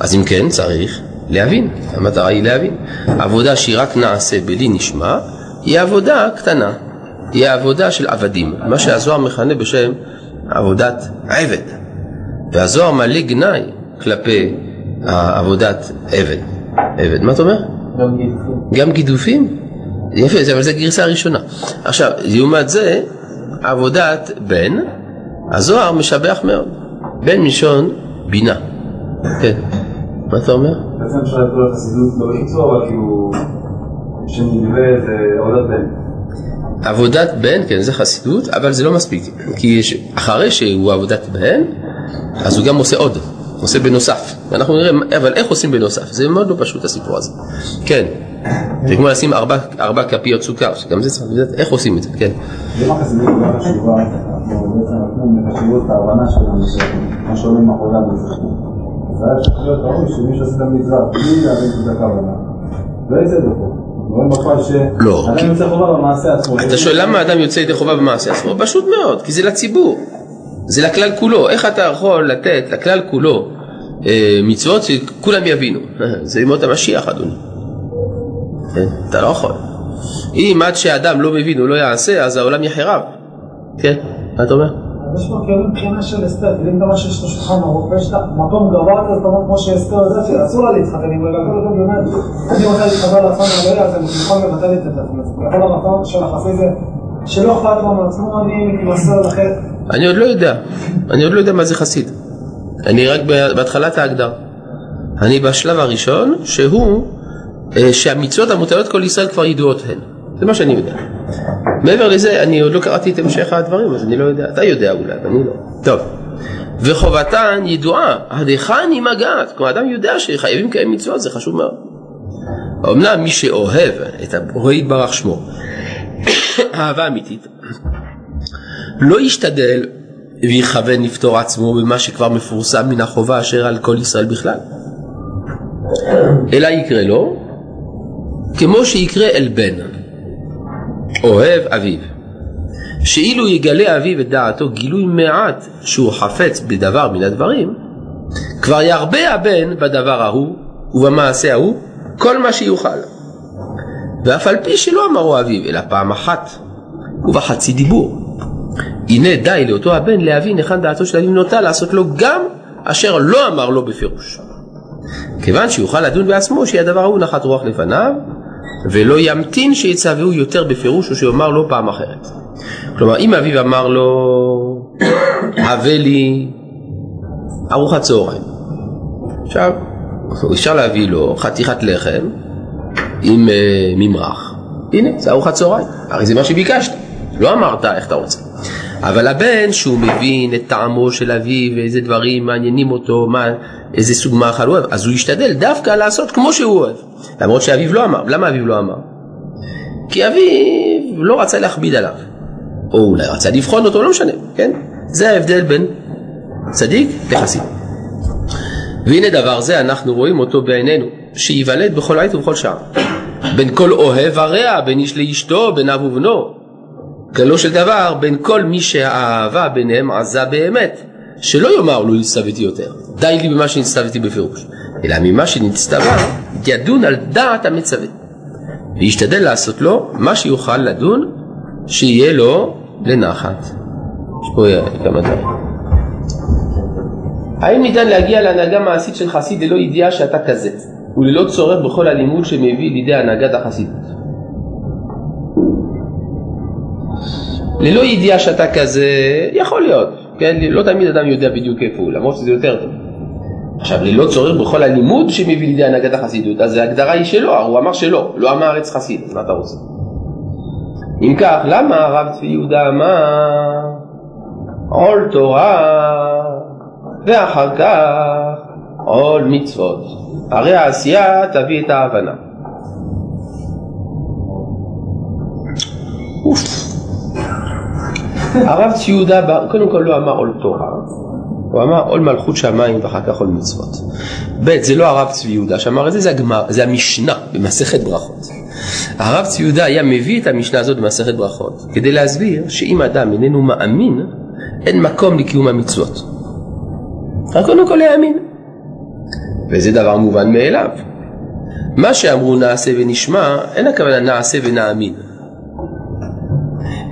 אז אם כן, צריך להבין, המטרה היא להבין. עבודה שהיא רק נעשה בלי נשמע, היא עבודה קטנה, היא העבודה של עבדים, מה שהזוהר מכנה בשם עבודת עבד. והזוהר מלא גנאי כלפי עבודת עבד. עבד, מה אתה אומר? גם גידופים. גם גידופים? יפה, זה- אבל זו גרסה ראשונה. עכשיו, לעומת זה, עבודת בן, הזוהר משבח מאוד. בן מלשון בינה. כן. מה אתה אומר? בעצם אפשר לקרוא לחסידות לא בקיצור, אבל כאילו, שנלווה איזה עבודת בן. עבודת בן, כן, זה חסידות, אבל זה לא מספיק. כי יש, אחרי שהוא עבודת בן, אז הוא גם עושה עוד, עושה בנוסף. ואנחנו נראה, אבל איך עושים בנוסף? זה מאוד לא פשוט הסיפור הזה. כן, זה כמו לשים ארבע, ארבע כפיות סוכר, שגם זה צריך לדעת איך עושים את זה, כן. אם החסידות היא לא חשובה, אנחנו בעצם נותנים את ההבנה שלנו, שמה שעולה מאחורי המצווה. אז היה צריך להיות ראוי שמי שעושה את המצווה, בלי להבין את הכוונה, לא יצא לא. אתה שואל למה אדם יוצא ידי חובה במעשה עצמו? פשוט מאוד, כי זה לציבור, זה לכלל כולו. איך אתה יכול לתת לכלל כולו מצוות שכולם יבינו? זה ימות המשיח, אדוני. כן? אתה לא יכול. אם עד שאדם לא מבין הוא לא יעשה, אז העולם יחרב. כן? מה אתה אומר? יש פה כאילו מבחינה של אסתר, אם אתה אומר שיש לו שולחן ערוך ויש לה מקום גבוה כזה, אתה אומר כמו שאסתר יודעת שאסור לה להתחתן עם רגע, הזמן באמת, אני רוצה להתחבר לעצמם ולא אז הם יכולים לבטל את עצמם. כל המקום של החסי זה שלא אכפת לו מעצמו, אני מתמסר לכם. אני עוד לא יודע. אני עוד לא יודע מה זה חסיד. אני רק בהתחלת ההגדרה. אני בשלב הראשון, שהוא, אה, שהמצוות המוטלות כל ישראל כבר ידועות הן. זה מה שאני יודע. מעבר לזה, אני עוד לא קראתי את המשך הדברים, אז אני לא יודע. אתה יודע אולי, אני לא. טוב. וחובתן ידועה, עד היכן היא מגעת. כלומר, אדם יודע שחייבים לקיים מצוות, זה חשוב מאוד. אמנם מי שאוהב את הבורא יתברך שמו, אהבה אמיתית, לא ישתדל ויכוון לפתור עצמו במה שכבר מפורסם מן החובה אשר על כל ישראל בכלל. אלא יקרה לו כמו שיקרה אל בן, אוהב אביו, שאילו יגלה אביו את דעתו גילוי מעט שהוא חפץ בדבר מן הדברים, כבר ירבה הבן בדבר ההוא ובמעשה ההוא כל מה שיוכל. ואף על פי שלא אמרו אביו אלא פעם אחת ובחצי דיבור. הנה די לאותו הבן להבין היכן דעתו של נוטה לעשות לו גם אשר לא אמר לו בפירוש. כיוון שיוכל לדון בעצמו שיהיה הדבר ההוא נחת רוח לפניו ולא ימתין שיצווהו יותר בפירוש או שיאמר לו פעם אחרת. כלומר אם אביו אמר לו הווה לי ארוחת צהריים עכשיו אפשר להביא לו חתיכת לחם עם uh, ממרח הנה זה ארוחת צהריים הרי זה מה שביקשת לא אמרת איך אתה רוצה אבל הבן שהוא מבין את טעמו של אביו ואיזה דברים מעניינים אותו, מה, איזה סוג מאכל הוא אוהב, אז הוא ישתדל דווקא לעשות כמו שהוא אוהב. למרות שאביו לא אמר. למה אביו לא אמר? כי אביו לא רצה להכביד עליו. או אולי רצה לבחון אותו, לא משנה, כן? זה ההבדל בין צדיק לחסיד. והנה דבר זה אנחנו רואים אותו בעינינו, שייוולד בכל עת ובכל שעה. בין כל אוהב הרע, בין איש לאשתו, בין אב ובנו. כלו של דבר בין כל מי שהאהבה ביניהם עזה באמת, שלא יאמר לו הצטוויתי יותר, די לי במה שנצטוויתי בפירוש, אלא ממה שנצטווה ידון על דעת המצווה, וישתדל לעשות לו מה שיוכל לדון, שיהיה לו לנחת. יש פה כמה דברים. האם ניתן להגיע להנהגה מעשית של חסיד ללא ידיעה שאתה כזה, וללא צורך בכל הלימוד שמביא לידי הנהגת החסידות? ללא ידיעה שאתה כזה, יכול להיות, כן? לא תמיד אדם יודע בדיוק איפה הוא, למרות שזה יותר טוב. עכשיו, ללא צורך בכל הלימוד שמביא לידי הנהגת החסידות, אז ההגדרה היא שלו, הוא אמר שלא, לא אמר עץ חסיד, אז מה אתה רוצה? אם כך, למה הרב צבי יהודה אמר עול תורה ואחר כך עול מצוות? הרי העשייה תביא את ההבנה. אוף. הרב בא- קודם כל לא אמר עול תורה, הוא אמר עול מלכות שמיים ואחר כך עול מצוות. ב' זה לא הרב צבי יהודה שאמר את זה, זה הגמר, זה המשנה במסכת ברכות. הרב צבי יהודה היה מביא את המשנה הזאת במסכת ברכות כדי להסביר שאם אדם איננו מאמין, אין מקום לקיום המצוות. רק קודם כל להאמין. וזה דבר מובן מאליו. מה שאמרו נעשה ונשמע, אין הכוונה נעשה ונאמין.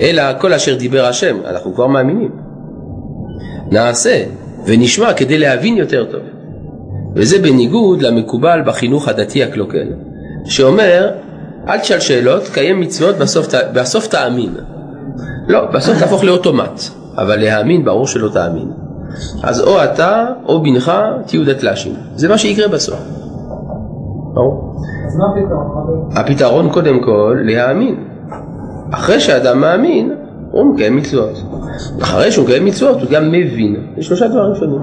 אלא כל אשר דיבר השם, אנחנו כבר מאמינים. נעשה ונשמע כדי להבין יותר טוב. וזה בניגוד למקובל בחינוך הדתי הקלוקל, שאומר, אל תשאל שאלות, קיים מצוות, בסוף, בסוף תאמין. לא, בסוף תהפוך לאוטומט, אבל להאמין ברור שלא תאמין. אז או אתה או בנך תהיו דתל"שים, זה מה שיקרה בסוף. ברור. אז מה הפתרון? הפתרון קודם כל להאמין. אחרי שאדם מאמין, הוא מקיים מצוות. אחרי שהוא מקיים מצוות הוא גם מבין. יש שלושה דברים שונים.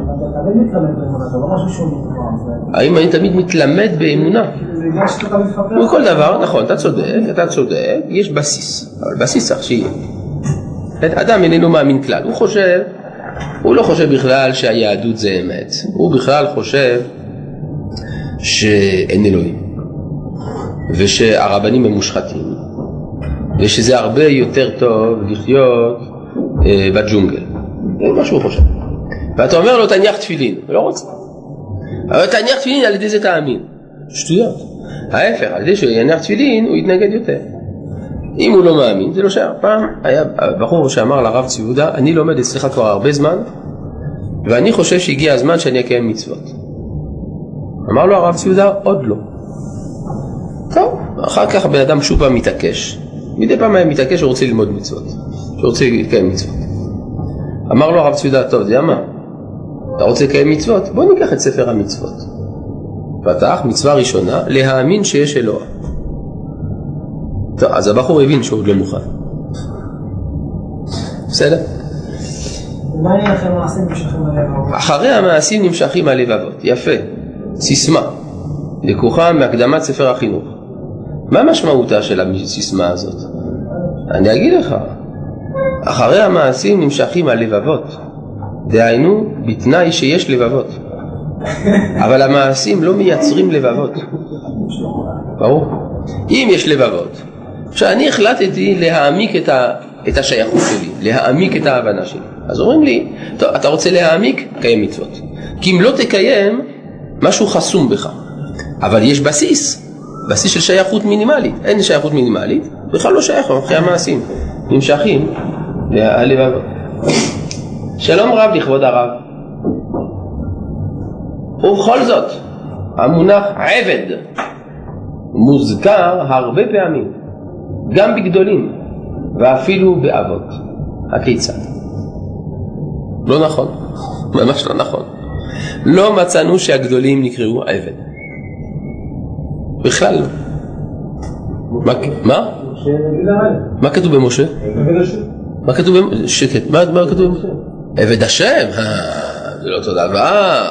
האם אני תמיד מתלמד באמונה? מפתח. וכל דבר, נכון, אתה צודק, אתה צודק, יש בסיס, אבל בסיס צריך שיהיה. אדם איננו מאמין כלל, הוא חושב, הוא לא חושב בכלל שהיהדות זה אמת, הוא בכלל חושב שאין אלוהים, ושהרבנים הם מושחתים, ושזה הרבה יותר טוב לחיות אה, בג'ונגל, זה מה שהוא חושב. ואתה אומר לו תניח תפילין, הוא לא רוצה. אבל תניח תפילין על ידי זה תאמין. שטויות. ההפך, על ידי שהוא יניח תפילין הוא יתנגד יותר. אם הוא לא מאמין, זה לא שער. פעם היה בחור שאמר לרב ציודה, אני לומד אצלך כבר הרבה זמן, ואני חושב שהגיע הזמן שאני אקיים מצוות. אמר לו הרב ציודה, עוד לא. טוב, אחר כך הבן אדם שוב פעם מתעקש. מדי פעם היה מתעקש שהוא רוצה ללמוד מצוות, שהוא רוצה לקיים מצוות. אמר לו הרב ציודה, טוב, אתה יודע מה? אתה רוצה לקיים מצוות? בוא ניקח את ספר המצוות. פתח מצווה ראשונה, להאמין שיש אלוה. טוב, אז הבחור הבין שהוא עוד לא מוכן. בסדר? אחרי המעשים נמשכים הלבבות. יפה. סיסמה. לקוחה מהקדמת ספר החינוך. מה משמעותה של הסיסמה הזאת? אני אגיד לך. אחרי המעשים נמשכים הלבבות. דהיינו, בתנאי שיש לבבות. אבל המעשים לא מייצרים לבבות. ברור? אם יש לבבות, כשאני החלטתי להעמיק את, ה, את השייכות שלי, להעמיק את ההבנה שלי, אז אומרים לי, טוב, אתה רוצה להעמיק? קיים מצוות. כי אם לא תקיים, משהו חסום בך. אבל יש בסיס, בסיס של שייכות מינימלית. אין שייכות מינימלית, בכלל לא שייך אחרי המעשים. נמשכים הלבבות. שלום רב לכבוד הרב. ובכל זאת, המונח עבד מוזכר הרבה פעמים, גם בגדולים ואפילו באבות. הכיצד? לא נכון, ממש לא נכון. לא מצאנו שהגדולים נקראו עבד. בכלל לא. מה? מה? כתוב במשה? מה כתוב במשה? שקט, מה, מה כתוב במשה? עבד השם? אה, זה לא אותו דבר.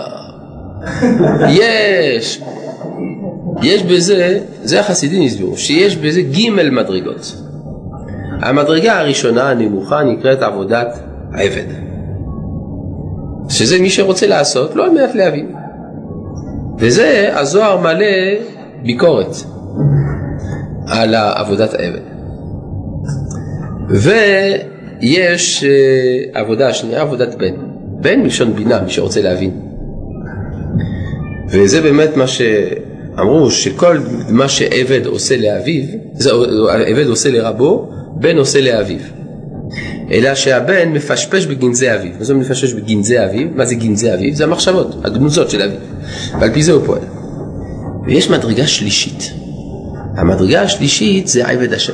יש, יש בזה, זה החסידים הסבירו, שיש בזה ג' מדרגות. המדרגה הראשונה הנמוכה נקראת עבודת עבד. שזה מי שרוצה לעשות, לא על מנת להבין. וזה, הזוהר מלא ביקורת על עבודת העבד. ויש אה, עבודה שנייה, עבודת בן. בן מלשון בינה, מי שרוצה להבין. וזה באמת מה שאמרו, שכל מה שעבד עושה לאביו, עבד עושה לרבו, בן עושה לאביו. אלא שהבן מפשפש בגנזי אביו. מה זה מפשפש בגנזי אביו? מה זה גנזי אביו? זה המחשבות, הגנוזות של אביו. ועל פי זה הוא פועל. ויש מדרגה שלישית. המדרגה השלישית זה עבד השם.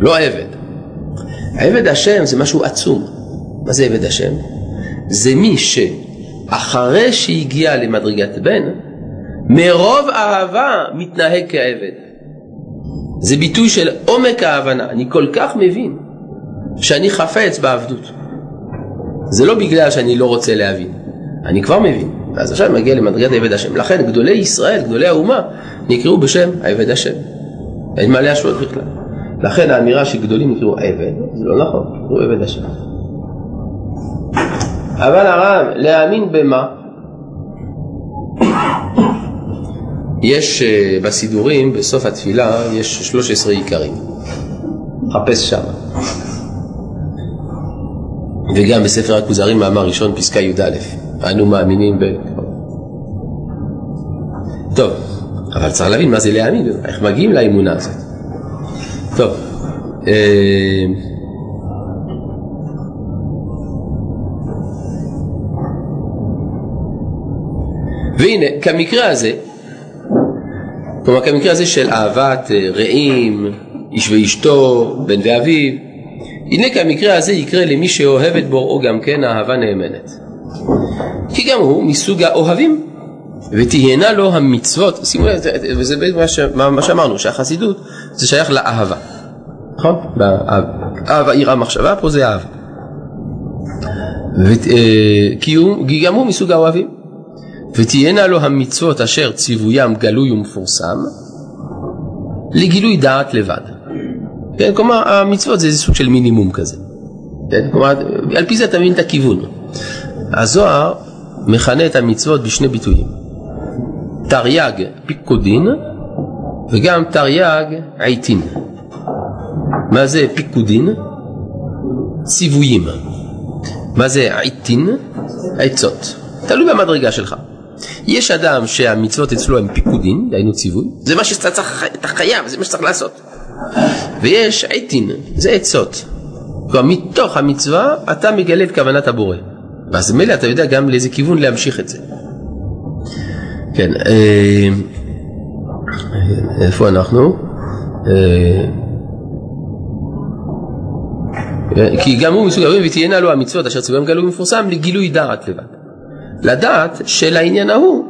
לא עבד. עבד השם זה משהו עצום. מה זה עבד השם? זה מי שאחרי שהגיע למדרגת בן, מרוב אהבה מתנהג כעבד. זה ביטוי של עומק ההבנה. אני כל כך מבין שאני חפץ בעבדות. זה לא בגלל שאני לא רוצה להבין, אני כבר מבין. ואז עכשיו מגיע למדרגת עבד השם. לכן גדולי ישראל, גדולי האומה, נקראו בשם עבד השם. אין מה להשוות בכלל. לכן האמירה שגדולים נקראו עבד, זה לא נכון, נקראו עבד השם. אבל הרב, להאמין במה? יש uh, בסידורים, בסוף התפילה, יש 13 עיקרים. חפש שם. וגם בספר הכוזרים, מאמר ראשון, פסקה י"א. אנו מאמינים ב... טוב, אבל צריך להבין מה זה להאמין, איך מגיעים לאמונה הזאת. טוב, אה... והנה, כמקרה הזה, כלומר כמקרה הזה של אהבת אה, רעים, איש ואשתו, בן ואביו, הנה כמקרה הזה יקרה למי שאוהב את בוראו גם כן אהבה נאמנת. כי גם הוא מסוג האוהבים, ותהיינה לו המצוות, שימו לב, זה- וזה מה ש- מה שאמרנו, שהחסידות זה שייך לאהבה, נכון? אהבה יראה מחשבה, פה זה אהבה. ות- אה, כי הוא- כי גם הוא מסוג האוהבים. ותהיינה לו המצוות אשר ציווים גלוי ומפורסם, לגילוי דעת לבד. כן, כלומר המצוות זה איזה סוג של מינימום כזה. כן, כלומר על פי זה אתה מבין את הכיוון. הזוהר מכנה את המצוות בשני ביטויים. תרי"ג פיקודין וגם תרי"ג עיתין. מה זה פיקודין? ציוויים. מה זה עיתין? עצות. תלוי במדרגה שלך. יש אדם שהמצוות אצלו הם פיקודין, דהיינו ציווי, זה מה שאתה צריך, אתה חייב, זה מה שצריך לעשות. ויש עיתין, זה עצות. כלומר, מתוך המצווה אתה מגלה את כוונת הבורא. ואז מילא אתה יודע גם לאיזה כיוון להמשיך את זה. כן, אה, איפה אנחנו? אה, כי גם הוא מסוג הרבים ותהיינה לו המצוות אשר ציוויים גלוי ומפורסם לגילוי דעת לבד. לדעת שלעניין ההוא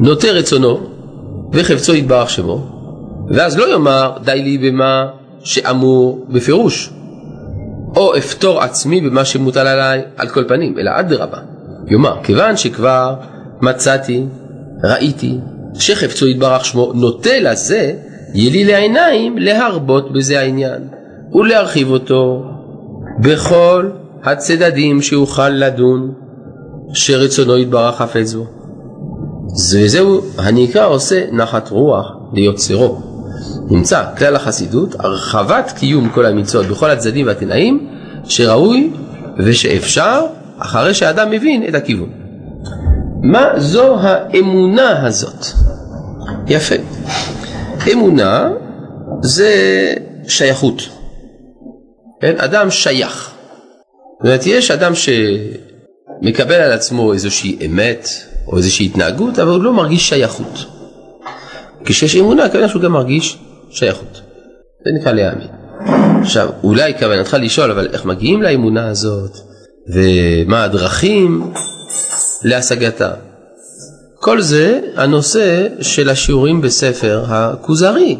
נוטה רצונו וחפצו יתברך שמו ואז לא יאמר די לי במה שאמור בפירוש או אפתור עצמי במה שמוטל עליי על כל פנים אלא אדרבה יאמר כיוון שכבר מצאתי ראיתי שחפצו יתברך שמו נוטה לזה יהיה לי לעיניים להרבות בזה העניין ולהרחיב אותו בכל הצדדים שאוכל לדון שרצונו יתברך חפץ בו. וזהו הנקרא עושה נחת רוח ליוצרו. נמצא כלל החסידות הרחבת קיום כל המצוות בכל הצדדים והתנאים שראוי ושאפשר אחרי שהאדם מבין את הכיוון. מה זו האמונה הזאת? יפה. אמונה זה שייכות. כן? אדם שייך. זאת אומרת, יש אדם שמקבל על עצמו איזושהי אמת או איזושהי התנהגות, אבל הוא לא מרגיש שייכות. כשיש אמונה, הכוונה שהוא גם מרגיש שייכות. זה נקרא להאמין. עכשיו, אולי כוונתך לשאול, אבל איך מגיעים לאמונה הזאת, ומה הדרכים להשגתה. כל זה הנושא של השיעורים בספר הכוזרי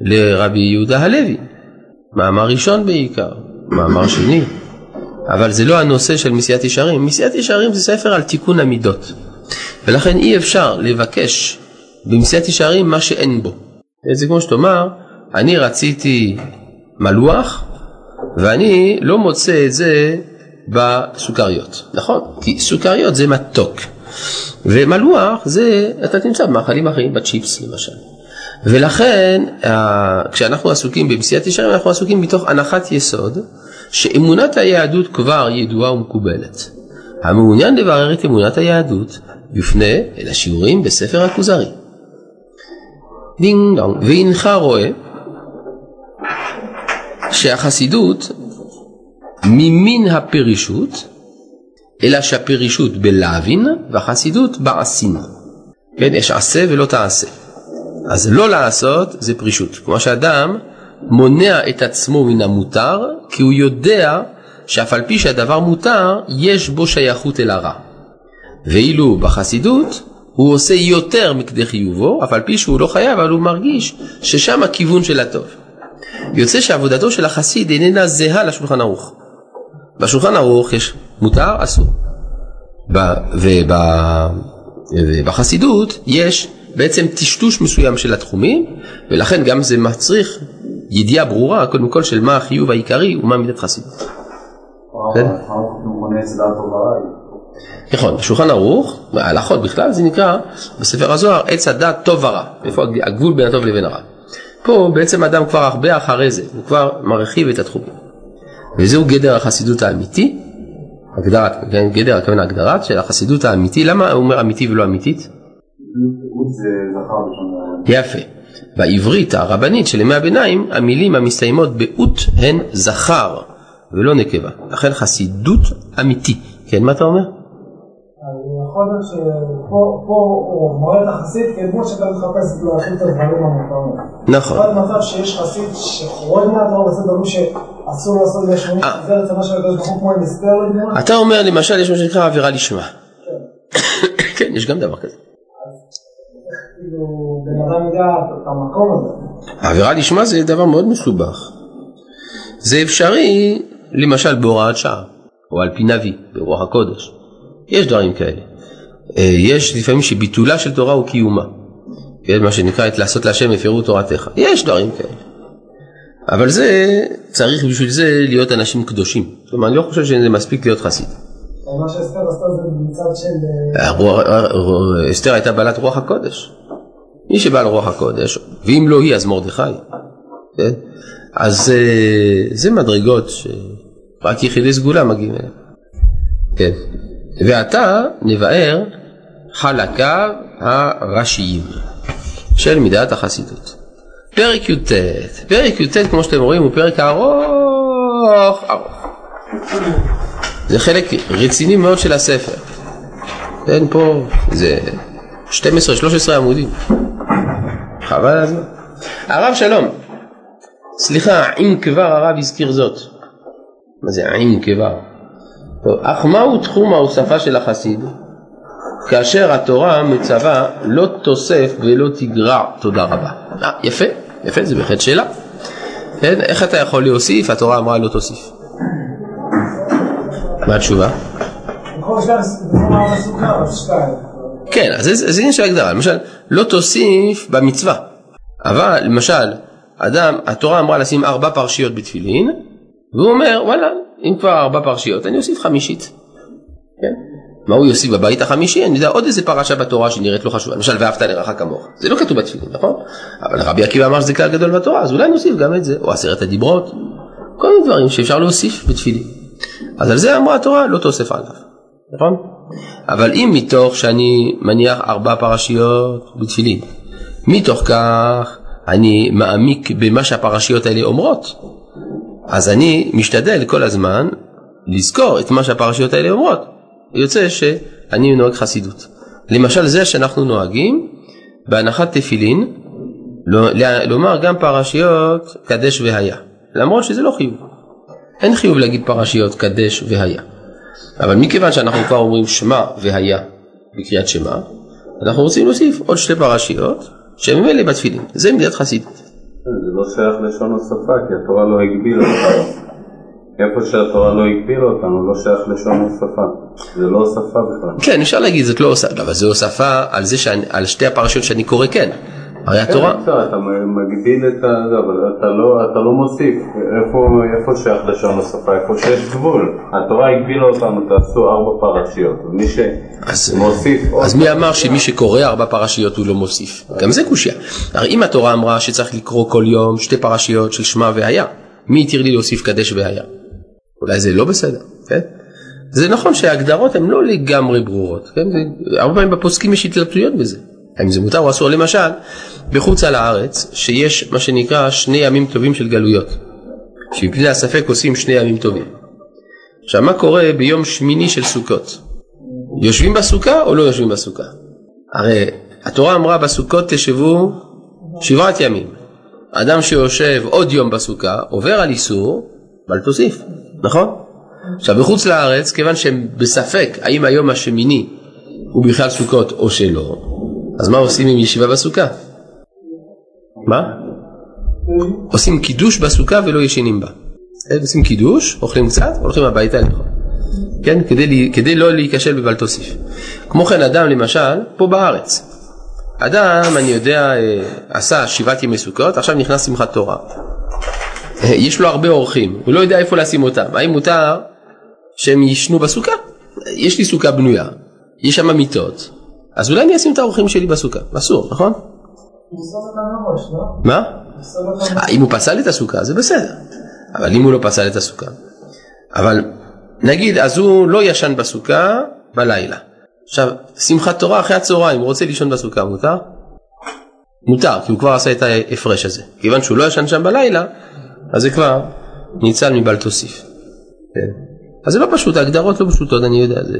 לרבי יהודה הלוי. מאמר ראשון בעיקר, מאמר שני, אבל זה לא הנושא של מסיעת ישרים. מסיעת ישרים זה ספר על תיקון המידות, ולכן אי אפשר לבקש במסיעת ישרים מה שאין בו. זה כמו שתאמר, אני רציתי מלוח, ואני לא מוצא את זה בסוכריות, נכון? כי סוכריות זה מתוק, ומלוח זה, אתה תמצא במאכלים אחרים, בצ'יפס למשל. ולכן כשאנחנו עסוקים במסילת ישרים אנחנו עסוקים מתוך הנחת יסוד שאמונת היהדות כבר ידועה ומקובלת. המעוניין לברר את אמונת היהדות יופנה אל השיעורים בספר הכוזרי. דינג דונג, והנך רואה שהחסידות ממין הפרישות אלא שהפרישות בלאווין והחסידות בעשין. כן, יש עשה ולא תעשה. אז לא לעשות זה פרישות. כמו שאדם מונע את עצמו מן המותר, כי הוא יודע שאף על פי שהדבר מותר, יש בו שייכות אל הרע. ואילו בחסידות, הוא עושה יותר מכדי חיובו, אף על פי שהוא לא חייב, אבל הוא מרגיש ששם הכיוון של הטוב. יוצא שעבודתו של החסיד איננה זהה לשולחן ערוך. בשולחן ערוך יש מותר, אסור. ובחסידות יש בעצם טשטוש מסוים של התחומים, ולכן גם זה מצריך ידיעה ברורה, קודם כל, של מה החיוב העיקרי ומה מידת חסידות. נכון, בשולחן ערוך, בהלכות בכלל, זה נקרא בספר הזוהר עץ הדת טוב ורע, איפה הגבול בין הטוב לבין הרע. פה בעצם אדם כבר הרבה אחרי זה, הוא כבר מרחיב את התחומים. וזהו גדר החסידות האמיתי, הגדרת, גדר הכוונה הגדרת של החסידות האמיתי, למה הוא אומר אמיתי ולא אמיתית? יפה. בעברית הרבנית של ימי הביניים, המילים המסתיימות באות הן זכר ולא נקבה. לכן חסידות אמיתי. כן, מה אתה אומר? יכול להיות שפה הוא את החסיד כדמות שאתה מחפש להכין את הדברים המותרים. נכון. יכול להיות מצב שיש חסיד שחורג מהדבר ועושה דברים שאסור לעשות ברוך הוא כמו עם אסתר לדוגמה. אתה אומר למשל יש מה שנקרא עבירה לשמה. כן, יש גם דבר כזה. כאילו. עבירה לשמה זה דבר מאוד מסובך. זה אפשרי למשל בהוראת שעה, או על פי נביא, ברוח הקודש. יש דברים כאלה. אה, יש לפעמים שביטולה של תורה הוא קיומה. כן, מה שנקרא את לעשות להשם הפרו תורתך. יש דברים כאלה. אבל זה, צריך בשביל זה להיות אנשים קדושים. כלומר, אני לא חושב שזה מספיק להיות חסיד. מה שאסתר עשתה זה מצד של... אה, הר- אסתר הייתה בעלת רוח הקודש. מי שבעל רוח הקודש, ואם לא היא אז מרדכי. כן? אז אה, זה מדרגות שרק יחידי סגולה מגיעים אליהם. כן. ועתה נבאר חלקיו הראשיים של מידת החסידות. פרק י"ט, פרק י"ט כמו שאתם רואים הוא פרק ארוך ארוך. זה חלק רציני מאוד של הספר. כן, פה זה 12-13 עמודים. חבל על הזמן. הרב שלום, סליחה, אם כבר הרב הזכיר זאת. מה זה אם כבר? טוב, אך מהו תחום ההוספה של החסיד? כאשר התורה מצווה לא תוסף ולא תגרע, תודה רבה. אה, יפה, יפה, זה בהחלט שאלה. כן, איך אתה יכול להוסיף? התורה אמרה לא תוסיף. מה התשובה? כן, אז זה עניין של הגדרה. למשל, לא תוסיף במצווה. אבל, למשל, אדם, התורה אמרה לשים ארבע פרשיות בתפילין, והוא אומר, וואלה, אם כבר ארבע פרשיות, אני אוסיף חמישית. כן? מה הוא יוסיף בבית החמישי? אני יודע עוד איזה פרשה בתורה שנראית לו חשובה. למשל, ואהבת לרעך כמוך. זה לא כתוב בתפילין, נכון? אבל רבי עקיבא אמר שזה כלל גדול בתורה, אז אולי נוסיף גם את זה, או עשרת הדיברות. כל מיני דברים שאפשר להוסיף בתפילין. אז על זה אמרה התורה, לא תוסיף עליו. נכון? אבל אם מתוך שאני מניח ארבע פרשיות בתפילין, מתוך כך אני מעמיק במה שהפרשיות האלה אומרות, אז אני משתדל כל הזמן לזכור את מה שהפרשיות האלה אומרות. יוצא שאני נוהג חסידות. למשל זה שאנחנו נוהגים בהנחת תפילין, לא- לומר גם פרשיות קדש והיה, למרות שזה לא חיוב. אין חיוב להגיד פרשיות קדש והיה. אבל מכיוון שאנחנו כבר אומרים שמע והיה בקריאת שמע, אנחנו רוצים להוסיף עוד שתי פרשיות שהן ממילא בתפילין. זה מידת חסידות. זה לא שייך לשון השפה, כי התורה לא הגבילה אותנו. איפה שהתורה לא הגבילה אותנו, לא שייך לשון השפה. זה לא שפה בכלל. כן, אפשר להגיד זאת לא הוספה, אבל זו הוספה על זה שאני, על שתי הפרשיות שאני קורא כן. הרי התורה, כן, אתה מגביל את ה... זה, אבל אתה לא, אתה לא מוסיף. איפה, איפה שייך לשון השפה? איפה שיש גבול. התורה הגבילה אותנו, תעשו ארבע פרשיות. אז, שמוסיף. אז מי אמר שמי שקורא ארבע פרשיות הוא לא מוסיף? גם זה קושייה. הרי אם התורה אמרה שצריך לקרוא כל יום שתי פרשיות של שמע והיה, מי התיר לי להוסיף קדש והיה? אולי זה לא בסדר, כן? זה נכון שההגדרות הן לא לגמרי ברורות, כן? הרבה פעמים בפוסקים יש התלבטויות בזה. האם זה מותר או אסור? למשל, בחוץ על הארץ, שיש מה שנקרא שני ימים טובים של גלויות, שמפני הספק עושים שני ימים טובים. עכשיו, מה קורה ביום שמיני של סוכות? יושבים בסוכה או לא יושבים בסוכה? הרי התורה אמרה בסוכות תשבו שבעת ימים. אדם שיושב עוד יום בסוכה עובר על איסור, בל תוסיף, נכון? עכשיו בחוץ לארץ, כיוון שהם בספק האם היום השמיני הוא בכלל סוכות או שלא, אז מה עושים עם ישיבה בסוכה? מה? עושים קידוש בסוכה ולא ישנים בה. עושים קידוש, אוכלים קצת, הולכים הביתה לאכול. כן? כדי, כדי לא להיכשל בבל תוסיף. כמו כן אדם למשל, פה בארץ, אדם, אני יודע, אה, עשה שבעת ימי סוכות, עכשיו נכנס שמחת תורה. אה, יש לו הרבה אורחים, הוא לא יודע איפה לשים אותם. האם מותר שהם יישנו בסוכה? יש לי סוכה בנויה, יש שם מיטות, אז אולי אני אשים את האורחים שלי בסוכה. אסור, נכון? לא? מה? אם הוא פסל את הסוכה זה בסדר, אבל אם הוא לא פסל את הסוכה. אבל נגיד, אז הוא לא ישן בסוכה בלילה. עכשיו, שמחת תורה אחרי הצהריים, הוא רוצה לישון בסוכה, מותר? מותר, כי הוא כבר עשה את ההפרש הזה. כיוון שהוא לא ישן שם בלילה, אז זה כבר ניצל מבל תוסיף. כן. אז זה לא פשוט, ההגדרות לא פשוטות, אני יודע, זה...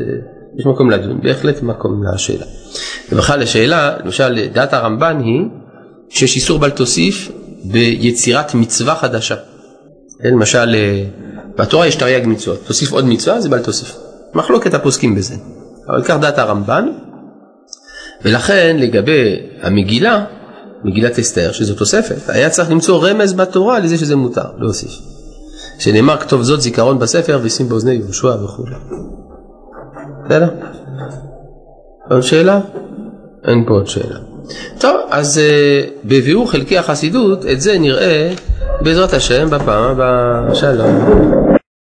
יש מקום לדון, בהחלט מקום לשאלה. ובכלל לשאלה, למשל, דעת הרמב"ן היא שיש איסור בל תוסיף ביצירת מצווה חדשה. כן, למשל, אה, בתורה יש תרי"ג מצוות, תוסיף עוד מצווה, זה בל תוסיף. מחלוקת הפוסקים בזה. אבל כך דעת הרמב"ן, ולכן לגבי המגילה, מגילת אסתר, שזו תוספת, היה צריך למצוא רמז בתורה לזה שזה מותר, להוסיף. שנאמר כתוב זאת זיכרון בספר ושים באוזני יהושע וכו'. בסדר? עוד שאלה? אין פה עוד שאלה. טוב, אז uh, בביאור חלקי החסידות, את זה נראה בעזרת השם בפעם הבאה. שלום.